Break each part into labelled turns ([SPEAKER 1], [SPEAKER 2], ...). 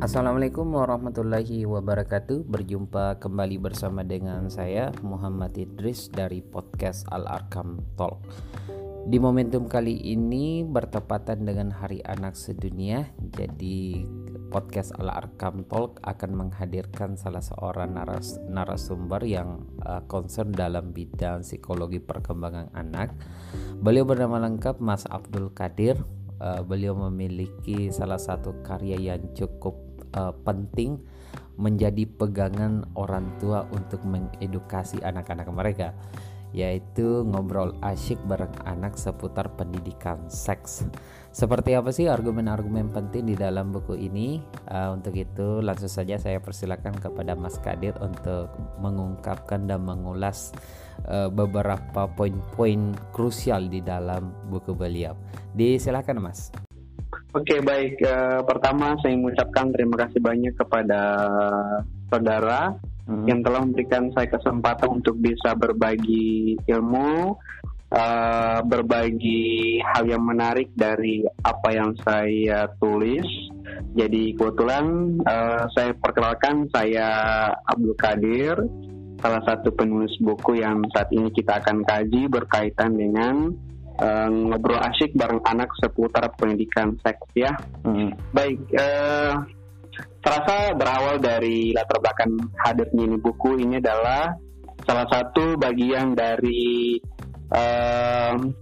[SPEAKER 1] Assalamualaikum warahmatullahi wabarakatuh. Berjumpa kembali bersama dengan saya Muhammad Idris dari podcast Al-Arkam Talk. Di momentum kali ini bertepatan dengan Hari Anak Sedunia Jadi podcast Al-Arkam Talk akan menghadirkan salah seorang naras narasumber yang uh, concern dalam bidang psikologi perkembangan anak. Beliau bernama lengkap Mas Abdul Kadir. Uh, beliau memiliki salah satu karya yang cukup uh, penting menjadi pegangan orang tua untuk mengedukasi anak-anak mereka yaitu ngobrol asyik bareng anak seputar pendidikan seks. Seperti apa sih argumen-argumen penting di dalam buku ini? Uh, untuk itu langsung saja saya persilakan kepada Mas Kadir untuk mengungkapkan dan mengulas uh, beberapa poin-poin krusial di dalam buku beliau. Disilakan Mas.
[SPEAKER 2] Oke baik, uh, pertama saya mengucapkan terima kasih banyak kepada saudara hmm. yang telah memberikan saya kesempatan untuk bisa berbagi ilmu, uh, berbagi hal yang menarik dari apa yang saya tulis. Jadi kebetulan uh, saya perkenalkan saya Abdul Kadir, salah satu penulis buku yang saat ini kita akan kaji berkaitan dengan uh, ngobrol asyik bareng anak seputar pendidikan seks ya. Hmm. Baik. Uh, terasa berawal dari latar belakang hadirnya ini buku ini adalah salah satu bagian dari um,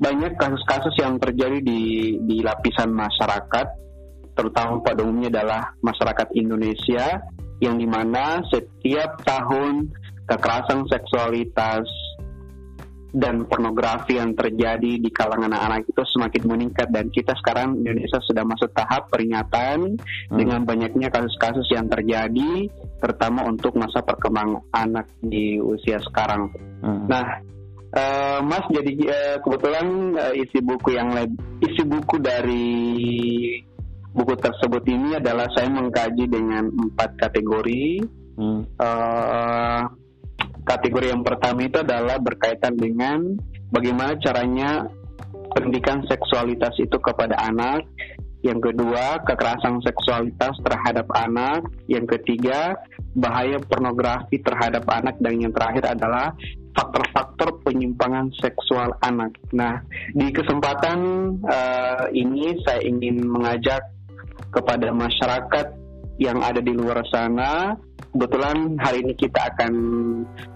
[SPEAKER 2] banyak kasus-kasus yang terjadi di di lapisan masyarakat terutama pada umumnya adalah masyarakat Indonesia yang di mana setiap tahun kekerasan seksualitas dan pornografi yang terjadi di kalangan anak-anak itu semakin meningkat dan kita sekarang Indonesia sudah masuk tahap peringatan hmm. dengan banyaknya kasus-kasus yang terjadi terutama untuk masa perkembangan anak di usia sekarang. Hmm. Nah, uh, Mas jadi uh, kebetulan uh, isi buku yang isi buku dari buku tersebut ini adalah saya mengkaji dengan empat kategori. Hmm. Uh, kategori yang pertama itu adalah berkaitan dengan bagaimana caranya pendidikan seksualitas itu kepada anak. Yang kedua, kekerasan seksualitas terhadap anak. Yang ketiga, bahaya pornografi terhadap anak. Dan yang terakhir adalah faktor-faktor penyimpangan seksual anak. Nah, di kesempatan uh, ini saya ingin mengajak kepada masyarakat yang ada di luar sana kebetulan hari ini kita akan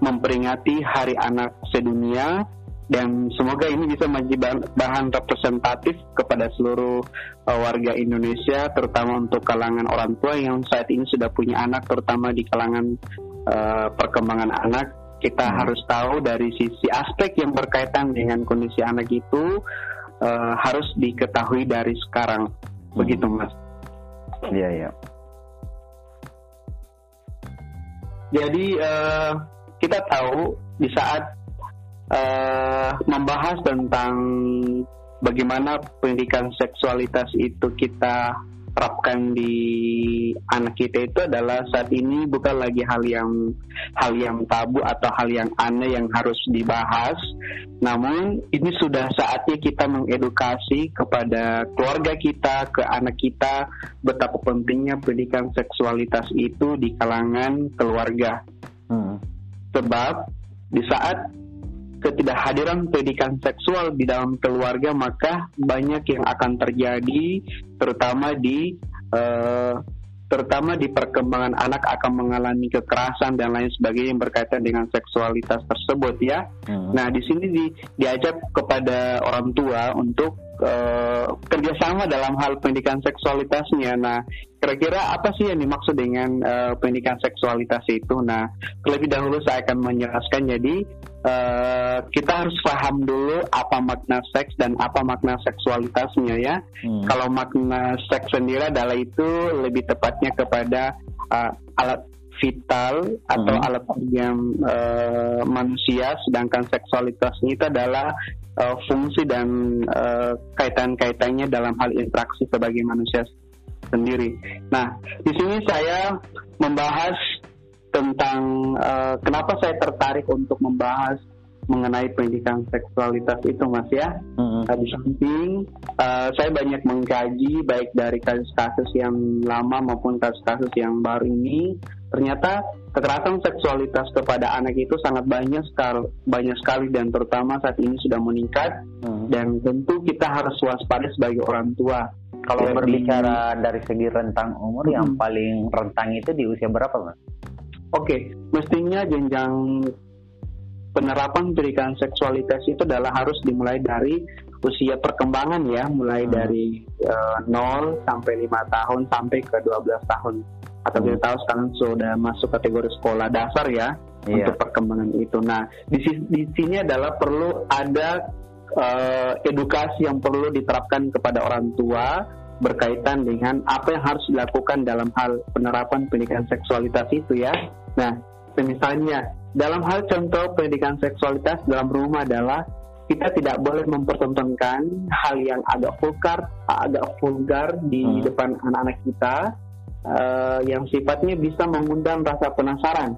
[SPEAKER 2] memperingati Hari Anak Sedunia dan semoga ini bisa menjadi bahan representatif kepada seluruh uh, warga Indonesia terutama untuk kalangan orang tua yang saat ini sudah punya anak terutama di kalangan uh, perkembangan anak kita hmm. harus tahu dari sisi aspek yang berkaitan dengan kondisi anak itu uh, harus diketahui dari sekarang hmm. begitu mas
[SPEAKER 1] iya iya
[SPEAKER 2] Jadi uh, kita tahu di saat uh, membahas tentang bagaimana pendidikan seksualitas itu kita terapkan di anak kita itu adalah saat ini bukan lagi hal yang hal yang tabu atau hal yang aneh yang harus dibahas. Namun ini sudah saatnya kita mengedukasi kepada keluarga kita, ke anak kita betapa pentingnya pendidikan seksualitas itu di kalangan keluarga. Hmm. Sebab di saat ketidakhadiran pendidikan seksual di dalam keluarga maka banyak yang akan terjadi terutama di uh, terutama di perkembangan anak akan mengalami kekerasan dan lain sebagainya yang berkaitan dengan seksualitas tersebut ya. Hmm. Nah di sini di, diajak kepada orang tua untuk uh, kerjasama dalam hal pendidikan seksualitasnya. Nah, kira-kira apa sih yang dimaksud dengan uh, pendidikan seksualitas itu? Nah, terlebih dahulu saya akan menjelaskan. Jadi uh, kita harus paham dulu apa makna seks dan apa makna seksualitasnya ya. Hmm. Kalau makna seks sendiri adalah itu lebih tepatnya kepada uh, alat vital atau hmm. alat yang uh, manusia, sedangkan seksualitasnya itu adalah uh, fungsi dan uh, kaitan-kaitannya dalam hal interaksi sebagai manusia sendiri. Nah, di sini saya membahas tentang uh, kenapa saya tertarik untuk membahas mengenai pendidikan seksualitas itu mas ya. Mm-hmm. Di samping uh, saya banyak mengkaji baik dari kasus-kasus yang lama maupun kasus-kasus yang baru ini, ternyata kekerasan seksualitas kepada anak itu sangat banyak sekali, banyak sekali dan terutama saat ini sudah meningkat mm-hmm. dan tentu kita harus waspada sebagai orang tua.
[SPEAKER 3] Kalau Jadi, berbicara dari segi rentang umur mm-hmm. yang paling rentang itu di usia berapa mas?
[SPEAKER 2] Oke, okay. mestinya jenjang penerapan pendidikan seksualitas itu adalah harus dimulai dari usia perkembangan ya, mulai hmm. dari uh, eh, 0 sampai 5 tahun sampai ke 12 tahun. Atau hmm. kita tahu sekarang sudah masuk kategori sekolah dasar ya yeah. untuk perkembangan itu. Nah, di, di sini adalah perlu ada uh, edukasi yang perlu diterapkan kepada orang tua berkaitan dengan apa yang harus dilakukan dalam hal penerapan pendidikan seksualitas itu ya. Nah, misalnya dalam hal contoh pendidikan seksualitas dalam rumah adalah kita tidak boleh mempertontonkan hal yang agak vulgar, agak vulgar di hmm. depan anak-anak kita uh, yang sifatnya bisa mengundang rasa penasaran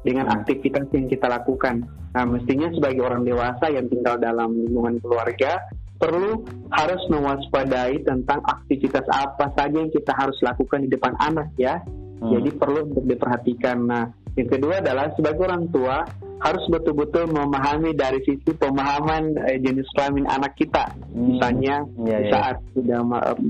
[SPEAKER 2] dengan hmm. aktivitas yang kita lakukan. Nah, mestinya sebagai orang dewasa yang tinggal dalam lingkungan keluarga perlu harus mewaspadai tentang aktivitas apa saja yang kita harus lakukan di depan anak ya. Hmm. Jadi perlu untuk diperhatikan. Nah, yang kedua adalah sebagai orang tua harus betul-betul memahami dari sisi pemahaman eh, jenis kelamin anak kita. Hmm. Misalnya ya, ya. saat sudah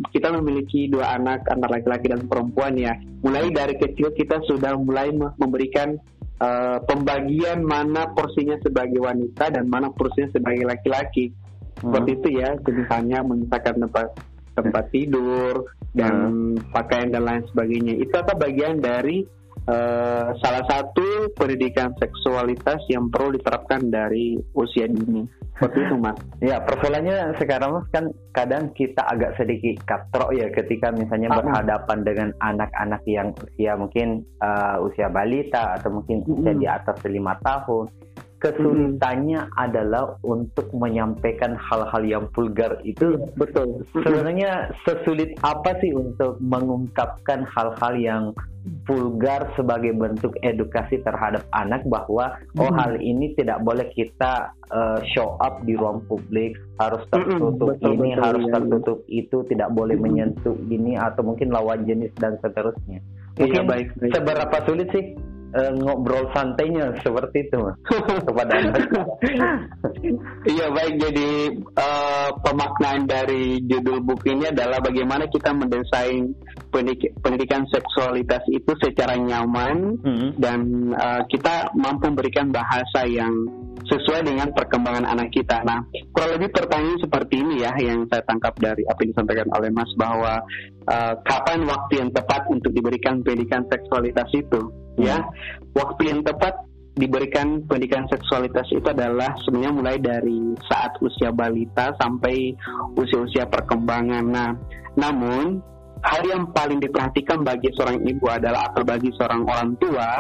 [SPEAKER 2] kita memiliki dua anak, anak laki-laki dan perempuan ya. Mulai dari kecil kita sudah mulai memberikan uh, pembagian mana porsinya sebagai wanita dan mana porsinya sebagai laki-laki. Hmm. Seperti itu ya, misalnya memisahkan tempat tempat tidur dan hmm. pakaian dan lain sebagainya. Itu apa bagian dari uh, salah satu pendidikan seksualitas yang perlu diterapkan dari usia dini. Seperti itu, Mas.
[SPEAKER 3] Ya, persoalannya sekarang Mas kan kadang kita agak sedikit katrok ya ketika misalnya ah, berhadapan dengan anak-anak yang usia mungkin uh, usia balita atau mungkin usia di atas lima tahun kesulitannya hmm. adalah untuk menyampaikan hal-hal yang vulgar itu betul sebenarnya sesulit apa sih untuk mengungkapkan hal-hal yang vulgar sebagai bentuk edukasi terhadap anak bahwa oh, hmm. oh hal ini tidak boleh kita uh, show up di ruang publik harus tertutup hmm, betul, ini betul, harus ya, tertutup ya. itu tidak boleh hmm. menyentuh ini atau mungkin lawan jenis dan seterusnya iya, mungkin ya, baik, baik. seberapa sulit sih uh, ngobrol santainya seperti itu mas kepada anda.
[SPEAKER 2] iya baik jadi uh, pemaknaan dari judul buku ini adalah bagaimana kita mendesain pendidik pendidikan seksualitas itu secara nyaman hmm. dan uh, kita mampu memberikan bahasa yang sesuai dengan perkembangan anak kita. Nah, kurang lebih pertanyaan seperti ini ya yang saya tangkap dari apa yang disampaikan oleh Mas bahwa uh, kapan waktu yang tepat untuk diberikan pendidikan seksualitas itu ya waktu yang tepat diberikan pendidikan seksualitas itu adalah sebenarnya mulai dari saat usia balita sampai usia-usia perkembangan. Nah, namun hal yang paling diperhatikan bagi seorang ibu adalah atau bagi seorang orang tua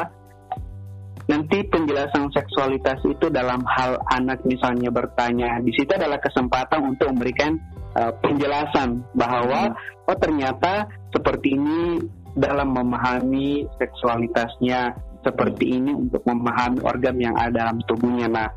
[SPEAKER 2] nanti penjelasan seksualitas itu dalam hal anak misalnya bertanya di situ adalah kesempatan untuk memberikan uh, penjelasan bahwa hmm. oh ternyata seperti ini dalam memahami seksualitasnya seperti ini untuk memahami organ yang ada dalam tubuhnya. Nah,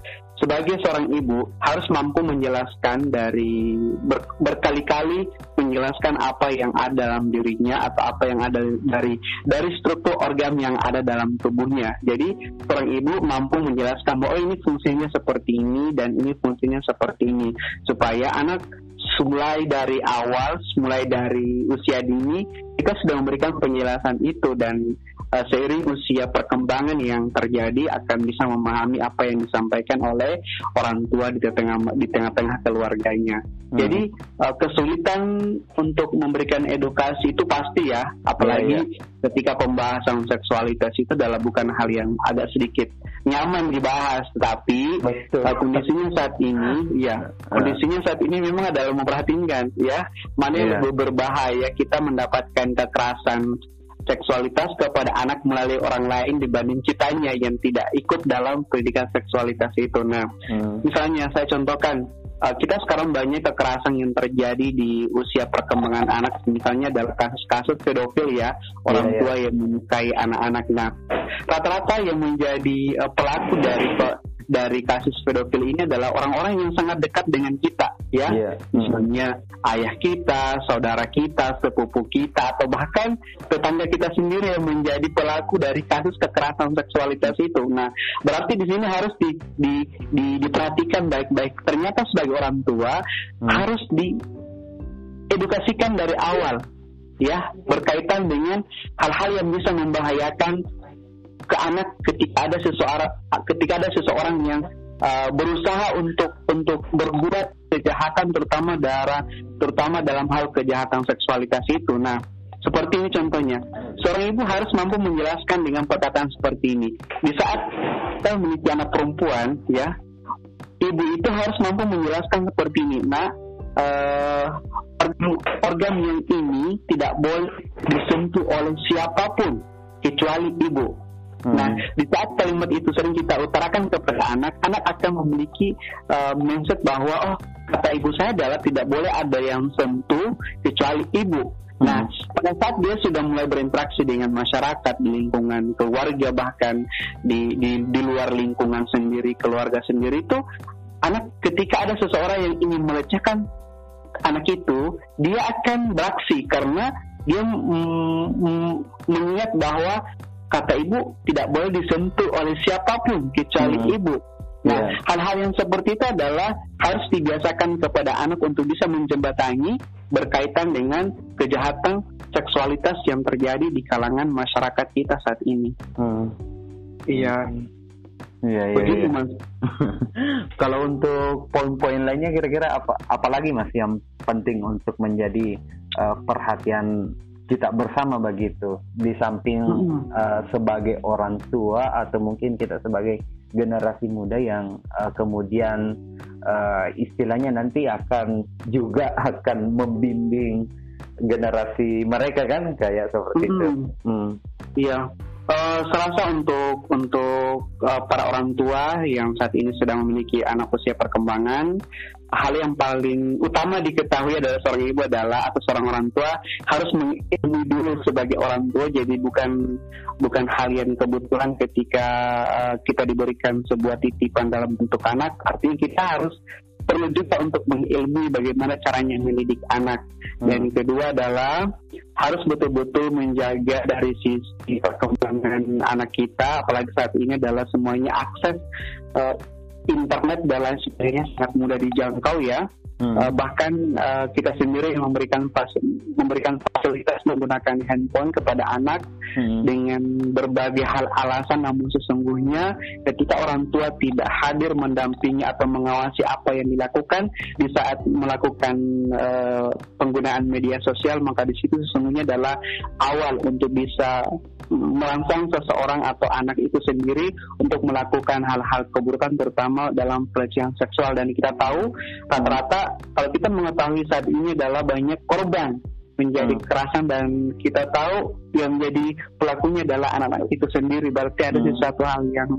[SPEAKER 2] sebagai seorang ibu harus mampu menjelaskan dari ber, berkali-kali menjelaskan apa yang ada dalam dirinya atau apa yang ada dari dari struktur organ yang ada dalam tubuhnya. Jadi seorang ibu mampu menjelaskan bahwa oh, ini fungsinya seperti ini dan ini fungsinya seperti ini supaya anak mulai dari awal, mulai dari usia dini, kita sudah memberikan penjelasan itu. Dan uh, seiring usia perkembangan yang terjadi akan bisa memahami apa yang disampaikan oleh orang tua di tengah di tengah-tengah keluarganya. Hmm. Jadi uh, kesulitan untuk memberikan edukasi itu pasti ya, apalagi yeah, yeah. ketika pembahasan seksualitas itu adalah bukan hal yang agak sedikit nyaman dibahas, tapi uh, kondisinya saat ini, ya kondisinya saat ini memang adalah memperhatikan ya mana yang yeah. lebih berbahaya kita mendapatkan kekerasan seksualitas kepada anak melalui orang lain dibanding kitanya yang tidak ikut dalam pendidikan seksualitas itu. Nah, hmm. misalnya saya contohkan uh, kita sekarang banyak kekerasan yang terjadi di usia perkembangan anak misalnya adalah kasus-kasus pedofil ya orang yeah, yeah. tua yang menyukai anak-anak nah rata-rata yang menjadi uh, pelaku dari dari kasus pedofil ini adalah orang-orang yang sangat dekat dengan kita, ya. Yeah. Misalnya ayah kita, saudara kita, sepupu kita, atau bahkan tetangga kita sendiri yang menjadi pelaku dari kasus kekerasan seksualitas itu. Nah, berarti di sini harus di, di, di, diperhatikan baik-baik. Ternyata sebagai orang tua hmm. harus diedukasikan dari awal, ya, berkaitan dengan hal-hal yang bisa membahayakan ke anak ketika ada seseorang ketika ada seseorang yang uh, berusaha untuk untuk berbuat kejahatan terutama darah terutama dalam hal kejahatan seksualitas itu. Nah, seperti ini contohnya, seorang ibu harus mampu menjelaskan dengan perkataan seperti ini. Di saat kita memiliki anak perempuan, ya, ibu itu harus mampu menjelaskan seperti ini. Nah, uh, organ yang ini tidak boleh disentuh oleh siapa pun kecuali ibu. Hmm. Nah, di saat kalimat itu sering kita utarakan kepada anak, anak akan memiliki uh, mindset bahwa oh kata ibu saya adalah tidak boleh ada yang sentuh kecuali ibu. Hmm. Nah, pada saat dia sudah mulai berinteraksi dengan masyarakat di lingkungan keluarga bahkan di di di luar lingkungan sendiri keluarga sendiri itu anak ketika ada seseorang yang ingin melecehkan anak itu, dia akan beraksi karena dia mm, mm, mengingat bahwa kata ibu tidak boleh disentuh oleh siapa pun kecuali hmm. ibu. Nah, yeah. hal-hal yang seperti itu adalah harus dibiasakan kepada anak untuk bisa menjembatani berkaitan dengan kejahatan seksualitas yang terjadi di kalangan masyarakat kita saat ini. Hmm. Iya.
[SPEAKER 3] Iya, iya. Begitu, iya. Mas. Kalau untuk poin-poin lainnya kira-kira apa apalagi Mas yang penting untuk menjadi uh, perhatian kita bersama begitu di samping uh, sebagai orang tua atau mungkin kita sebagai generasi muda yang uh, kemudian uh, istilahnya nanti akan juga akan membimbing generasi mereka kan kayak seperti mm -hmm. itu.
[SPEAKER 2] Mm. Iya. Uh, serasa untuk untuk uh, para orang tua yang saat ini sedang memiliki anak usia perkembangan hal yang paling utama diketahui adalah seorang ibu adalah atau seorang orang tua harus mengilmi dulu sebagai orang tua. Jadi bukan bukan hal yang kebetulan ketika uh, kita diberikan sebuah titipan dalam bentuk anak. Artinya kita harus perlu juga untuk mengilmi bagaimana caranya mendidik anak. Hmm. dan kedua adalah harus betul-betul menjaga dari sisi perkembangan anak kita. Apalagi saat ini adalah semuanya akses uh, internet dan lain sebagainya sangat mudah dijangkau ya. Hmm. Uh, bahkan uh, kita sendiri yang memberikan fas memberikan fasilitas menggunakan handphone kepada anak hmm. dengan berbagai hal alasan, namun sesungguhnya ketika orang tua tidak hadir mendampingi atau mengawasi apa yang dilakukan di saat melakukan uh, penggunaan media sosial, maka di situ sesungguhnya adalah awal untuk bisa merangsang seseorang atau anak itu sendiri untuk melakukan hal-hal keburukan terutama dalam pelecehan seksual dan kita tahu rata-rata kalau kita mengetahui saat ini adalah banyak korban menjadi hmm. kekerasan dan kita tahu yang menjadi pelakunya adalah anak-anak itu sendiri berarti ada hmm. sesuatu hal yang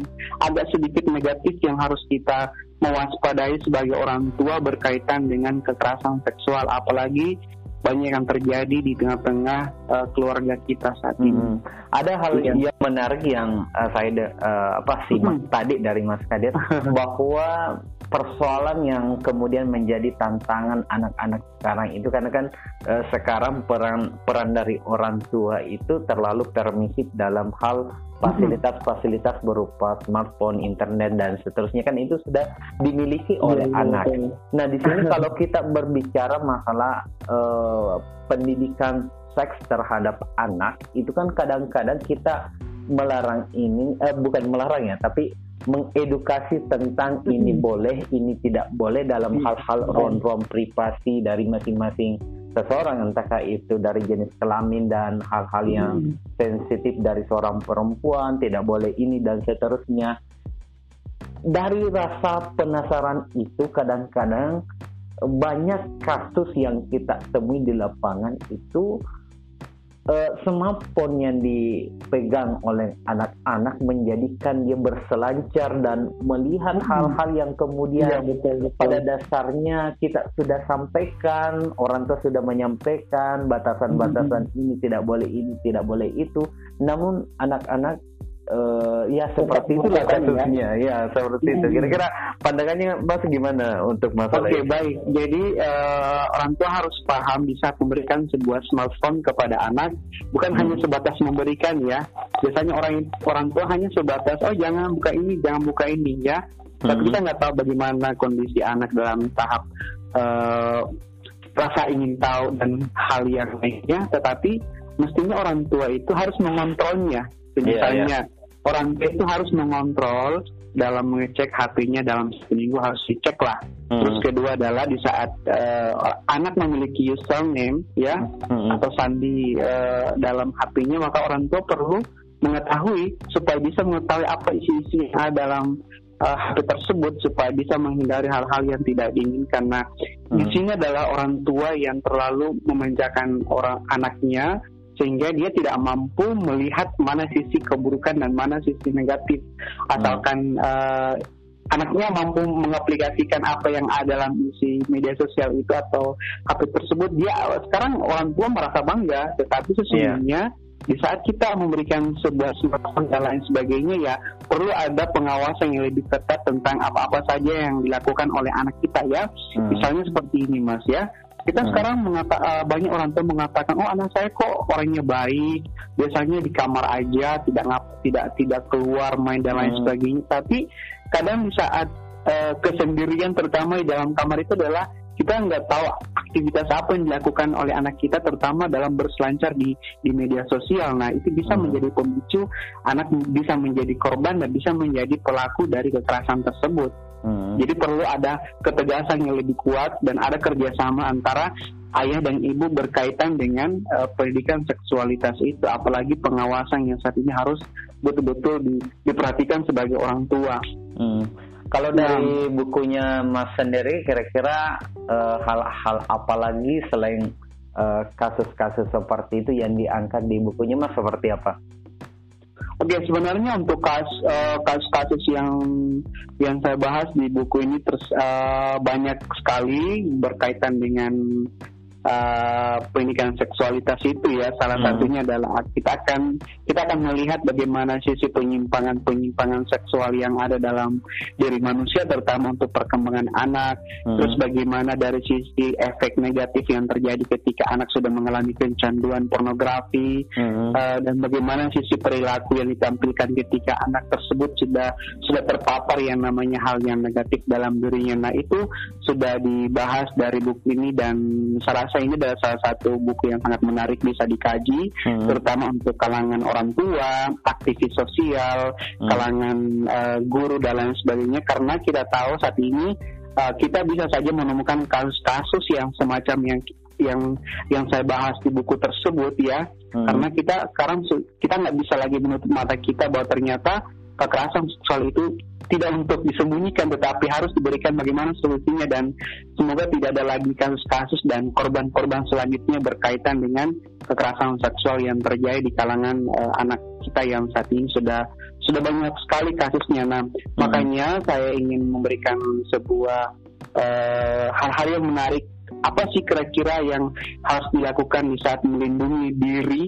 [SPEAKER 2] agak sedikit negatif yang harus kita mewaspadai sebagai orang tua berkaitan dengan kekerasan seksual apalagi banyak yang terjadi di tengah-tengah uh, keluarga kita saat ini. Hmm.
[SPEAKER 3] Ada hal ya. yang menarik yang uh, saya uh, apa sih hmm. tadi dari Mas Kadet bahwa persoalan yang kemudian menjadi tantangan anak-anak sekarang itu karena kan uh, sekarang peran peran dari orang tua itu terlalu permisif dalam hal fasilitas-fasilitas berupa smartphone, internet dan seterusnya kan itu sudah dimiliki oleh ya, anak. Ya. Nah di sini kalau kita berbicara masalah uh, pendidikan seks terhadap anak itu kan kadang-kadang kita melarang ini, eh, bukan melarang ya, tapi mengedukasi tentang ini boleh, ini tidak boleh dalam iya. hal-hal ron-ron privasi dari masing-masing seseorang entahkah itu dari jenis kelamin dan hal-hal yang hmm. sensitif dari seorang perempuan tidak boleh ini dan seterusnya dari rasa penasaran itu kadang-kadang banyak kasus yang kita temui di lapangan itu uh, smartphone yang dipegang oleh anak-anak menjadikan dia berselancar dan melihat hmm. hal-hal hmm. yang kemudian ya, betul, betul. pada dasarnya kita sudah sampaikan, orang tua sudah menyampaikan batasan-batasan hmm. ini tidak boleh ini, tidak boleh itu. Namun anak-anak uh, ya seperti itu lah kasusnya? Ya seperti itu. Kira-kira pandangannya mas gimana untuk masalah
[SPEAKER 2] Oke okay, baik. Jadi uh, orang tua harus paham bisa memberikan sebuah smartphone kepada anak. Bukan hmm. hanya sebatas memberikan ya. Biasanya orang orang tua hanya sebatas oh jangan buka ini jangan buka ini ya. Tapi hmm. kita nggak tahu bagaimana kondisi anak dalam tahap uh, rasa ingin tahu dan hal yang lainnya. Tetapi mestinya orang tua itu harus mengontrolnya misalnya yeah, yeah. orang tua itu harus mengontrol dalam mengecek HP-nya dalam seminggu harus dicek lah. Hmm. Terus kedua adalah di saat uh, anak memiliki username ya hmm. atau sandi uh, dalam HP-nya maka orang tua perlu mengetahui supaya bisa mengetahui apa isi-isi yang ada dalam uh, eh, HP tersebut supaya bisa menghindari hal-hal yang tidak diinginkan. Nah, hmm. di sini adalah orang tua yang terlalu memanjakan orang anaknya sehingga dia tidak mampu melihat mana sisi keburukan dan mana sisi negatif asalkan hmm. uh, anaknya mampu mengaplikasikan apa yang ada dalam isi media sosial itu atau HP tersebut dia sekarang orang tua merasa bangga tetapi sesungguhnya yeah di saat kita memberikan sebuah smartphone dan lain sebagainya ya perlu ada pengawasan yang lebih ketat tentang apa-apa saja yang dilakukan oleh anak kita ya hmm. misalnya seperti ini mas ya kita hmm. sekarang mengata, uh, banyak orang tua mengatakan, oh anak saya kok orangnya baik, biasanya di kamar aja, tidak ngap, tidak tidak keluar main dan lain hmm. sebagainya. Tapi kadang di saat uh, kesendirian terutama di dalam kamar itu adalah kita nggak tahu aktivitas apa yang dilakukan oleh anak kita terutama dalam berselancar di di media sosial. Nah, itu bisa hmm. menjadi pemicu anak bisa menjadi korban dan bisa menjadi pelaku dari kekerasan tersebut. Hmm. Jadi perlu ada ketegasan yang lebih kuat dan ada kerjasama antara ayah dan ibu berkaitan dengan uh, pendidikan seksualitas itu, apalagi pengawasan yang saat ini harus betul-betul di, diperhatikan sebagai orang tua.
[SPEAKER 3] Hmm. Kalau nah. dari bukunya Mas sendiri, kira-kira uh, hal-hal apa lagi selain eh, kasus-kasus uh, seperti itu yang diangkat di bukunya Mas seperti apa?
[SPEAKER 2] Oke, sebenarnya untuk eh, kasus-kasus uh, yang yang saya bahas di buku ini terus uh, banyak sekali berkaitan dengan uh, pendidikan seksualitas itu ya salah hmm. satunya adalah kita akan kita akan melihat bagaimana sisi penyimpangan penyimpangan seksual yang ada dalam diri manusia terutama untuk perkembangan anak hmm. terus bagaimana dari sisi efek negatif yang terjadi ketika anak sudah mengalami kecanduan pornografi hmm. uh, dan bagaimana sisi perilaku yang ditampilkan ketika anak tersebut sudah sudah terpapar yang namanya hal yang negatif dalam dirinya nah itu sudah dibahas dari buku ini dan salah rasa ini adalah salah satu buku yang sangat menarik bisa dikaji, hmm. terutama untuk kalangan orang tua, aktivis sosial, hmm. kalangan uh, guru dan lain sebagainya. Karena kita tahu saat ini uh, kita bisa saja menemukan kasus-kasus yang semacam yang yang yang saya bahas di buku tersebut ya. Hmm. Karena kita sekarang kita nggak bisa lagi menutup mata kita bahwa ternyata kekerasan seksual itu tidak untuk disembunyikan tetapi harus diberikan bagaimana solusinya dan semoga tidak ada lagi kasus-kasus dan korban-korban selanjutnya berkaitan dengan kekerasan seksual yang terjadi di kalangan uh, anak kita yang saat ini sudah sudah banyak sekali kasusnya. Nah, hmm. makanya saya ingin memberikan sebuah eh, hal-hal uh, yang menarik apa sih kira-kira yang harus dilakukan di saat melindungi diri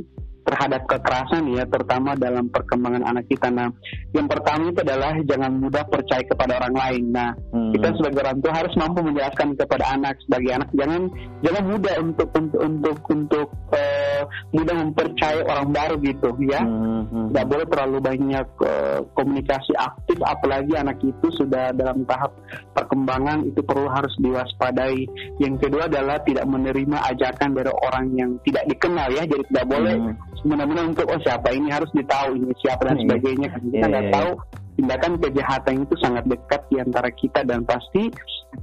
[SPEAKER 2] terhadap kekerasan ya terutama dalam perkembangan anak kita. Nah, yang pertama itu adalah jangan mudah percaya kepada orang lain. Nah, hmm. kita sebagai orang tua harus mampu menjelaskan kepada anak sebagai anak jangan jangan mudah untuk untuk untuk untuk uh, mudah mempercayai orang baru gitu ya. Hmm. Tidak boleh terlalu banyak uh, komunikasi aktif apalagi anak itu sudah dalam tahap perkembangan itu perlu harus diwaspadai. Yang kedua adalah tidak menerima ajakan dari orang yang tidak dikenal ya. Jadi tidak boleh hmm benar-benar untuk oh siapa ini harus ditahu ini siapa dan iya. sebagainya kan kita iya, nggak yeah, tahu tindakan kejahatan itu sangat dekat di antara kita dan pasti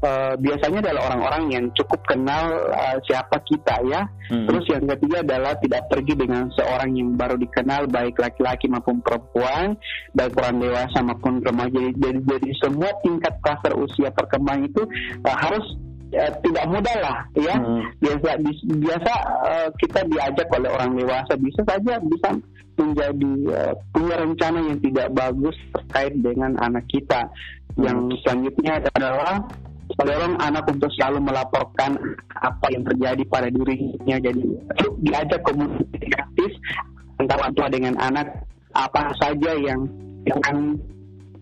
[SPEAKER 2] uh, biasanya adalah orang-orang yang cukup kenal uh, siapa kita ya. Hmm. Terus yang ketiga adalah tidak pergi dengan seorang yang baru dikenal baik laki-laki maupun perempuan, baik orang dewasa maupun remaja. Jadi, jadi semua tingkat kluster usia perkembangan itu uh, harus ya, tidak mudah lah ya. Hmm. biasa biasa uh, kita diajak oleh orang dewasa. Bisa saja bisa menjadi uh, punya rencana yang tidak bagus terkait dengan anak kita. Hmm. yang selanjutnya adalah mendorong anak untuk selalu melaporkan apa yang terjadi pada dirinya. Jadi diajak komunikasi antara tua dengan anak. Apa saja yang yang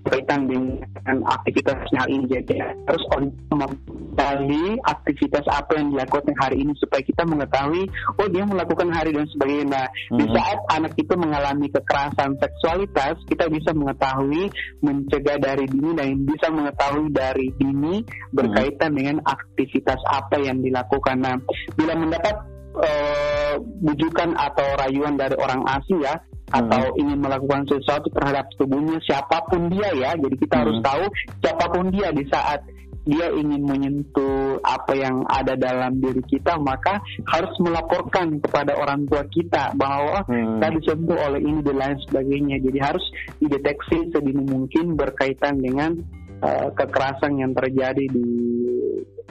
[SPEAKER 2] berkaitan dengan aktivitasnya hari ini. Jadi harus mengetahui aktivitas apa yang dilakukan hari ini supaya kita mengetahui oh dia melakukan hari dan sebagainya. Nah, mm-hmm. di saat anak itu mengalami kekerasan seksualitas, kita bisa mengetahui mencegah dari dini dan bisa mengetahui dari dini berkaitan mm-hmm. dengan aktivitas apa yang dilakukan. Nah, bila mendapat uh, bujukan atau rayuan dari orang asing ya atau hmm. ingin melakukan sesuatu terhadap tubuhnya siapa pun dia ya jadi kita hmm. harus tahu siapa pun dia di saat dia ingin menyentuh apa yang ada dalam diri kita maka harus melaporkan kepada orang tua kita bahwa hmm. kita disentuh oleh ini dan lain sebagainya jadi harus dideteksi sedini mungkin berkaitan dengan uh, kekerasan yang terjadi di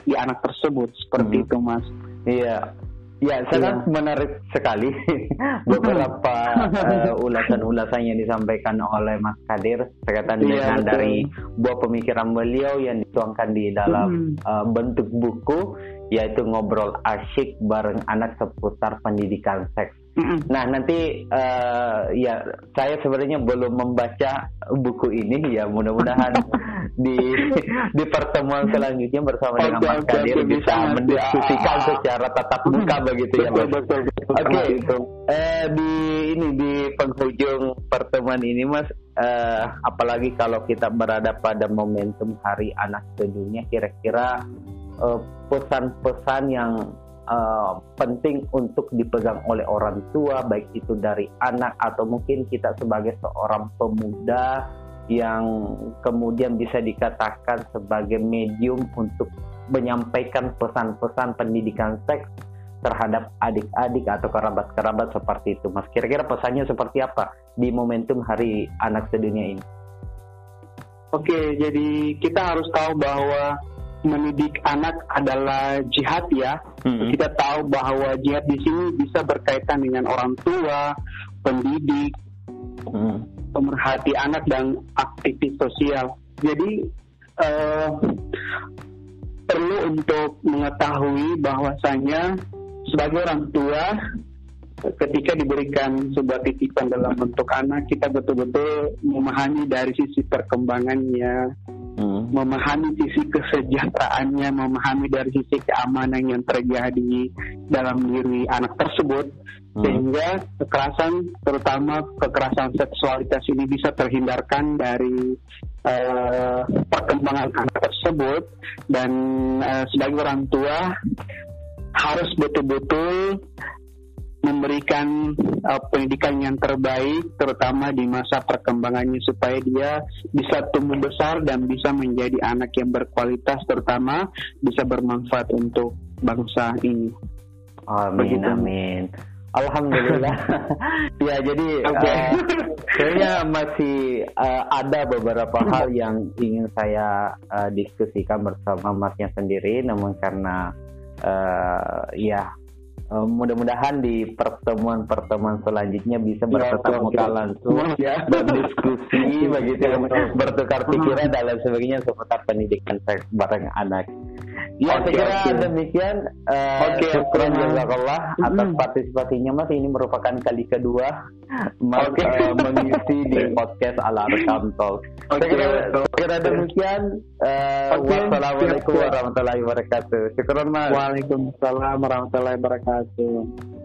[SPEAKER 2] di anak tersebut seperti hmm. itu mas
[SPEAKER 3] iya Ya, sangat ya. menarik sekali beberapa uh, ulasan-ulasan yang disampaikan oleh Mas Kadir berkaitan ya, dengan betul. dari buah pemikiran beliau yang dituangkan di dalam hmm. uh, bentuk buku yaitu ngobrol asyik bareng anak seputar pendidikan seks Nah nanti uh, ya saya sebenarnya belum membaca buku ini ya mudah-mudahan di di pertemuan selanjutnya bersama dengan Mas Kadir bisa mendiskusikan ya. secara tatap muka begitu ya Mas. Oke okay. uh, di ini di penghujung pertemuan ini Mas uh, apalagi kalau kita berada pada momentum Hari Anak Sedunia kira-kira pesan-pesan yang uh, penting untuk dipegang oleh orang tua, baik itu dari anak atau mungkin kita sebagai seorang pemuda yang kemudian bisa dikatakan sebagai medium untuk menyampaikan pesan-pesan pendidikan seks terhadap adik-adik atau kerabat-kerabat seperti itu. Mas, kira-kira pesannya seperti apa di momentum Hari Anak Sedunia ini?
[SPEAKER 2] Oke, jadi kita harus tahu bahwa mendidik anak adalah jihad ya. Hmm. Kita tahu bahwa jihad di sini bisa berkaitan dengan orang tua, pendidik, hmm. pemerhati anak dan aktivis sosial. Jadi uh, perlu untuk mengetahui bahwasanya sebagai orang tua ketika diberikan sebuah titipan dalam bentuk anak kita betul-betul memahami dari sisi perkembangannya hmm. memahami sisi kesejahteraannya, memahami dari sisi keamanan yang terjadi dalam diri anak tersebut, hmm. sehingga kekerasan, terutama kekerasan seksualitas ini bisa terhindarkan dari uh, perkembangan anak tersebut dan uh, sebagai orang tua harus betul-betul memberikan uh, pendidikan yang terbaik terutama di masa perkembangannya supaya dia bisa tumbuh besar dan bisa menjadi anak yang berkualitas terutama bisa bermanfaat untuk bangsa ini.
[SPEAKER 3] Amin Begitu. amin. Alhamdulillah. ya jadi okay. uh, kayaknya masih uh, ada beberapa hal yang ingin saya uh, diskusikan bersama Masnya sendiri namun karena uh, ya Uh, mudah-mudahan di pertemuan-pertemuan selanjutnya bisa ya, bertetap muka langsung ya. berdiskusi begitu ya, bertukar pikiran dan lain sebagainya seputar pendidikan seks bareng anak. Ya, okay, kira okay. demikian. Uh, Oke, okay, syukur jazakallah mm atas partisipasinya Mas. Ini merupakan kali kedua Mas okay. uh, mengisi di podcast Ala Rekam Talk. Oke, okay. saya kira demikian. Uh, okay. Wassalamualaikum warahmatullahi wabarakatuh. Syukur Mas.
[SPEAKER 2] Waalaikumsalam warahmatullahi wabarakatuh.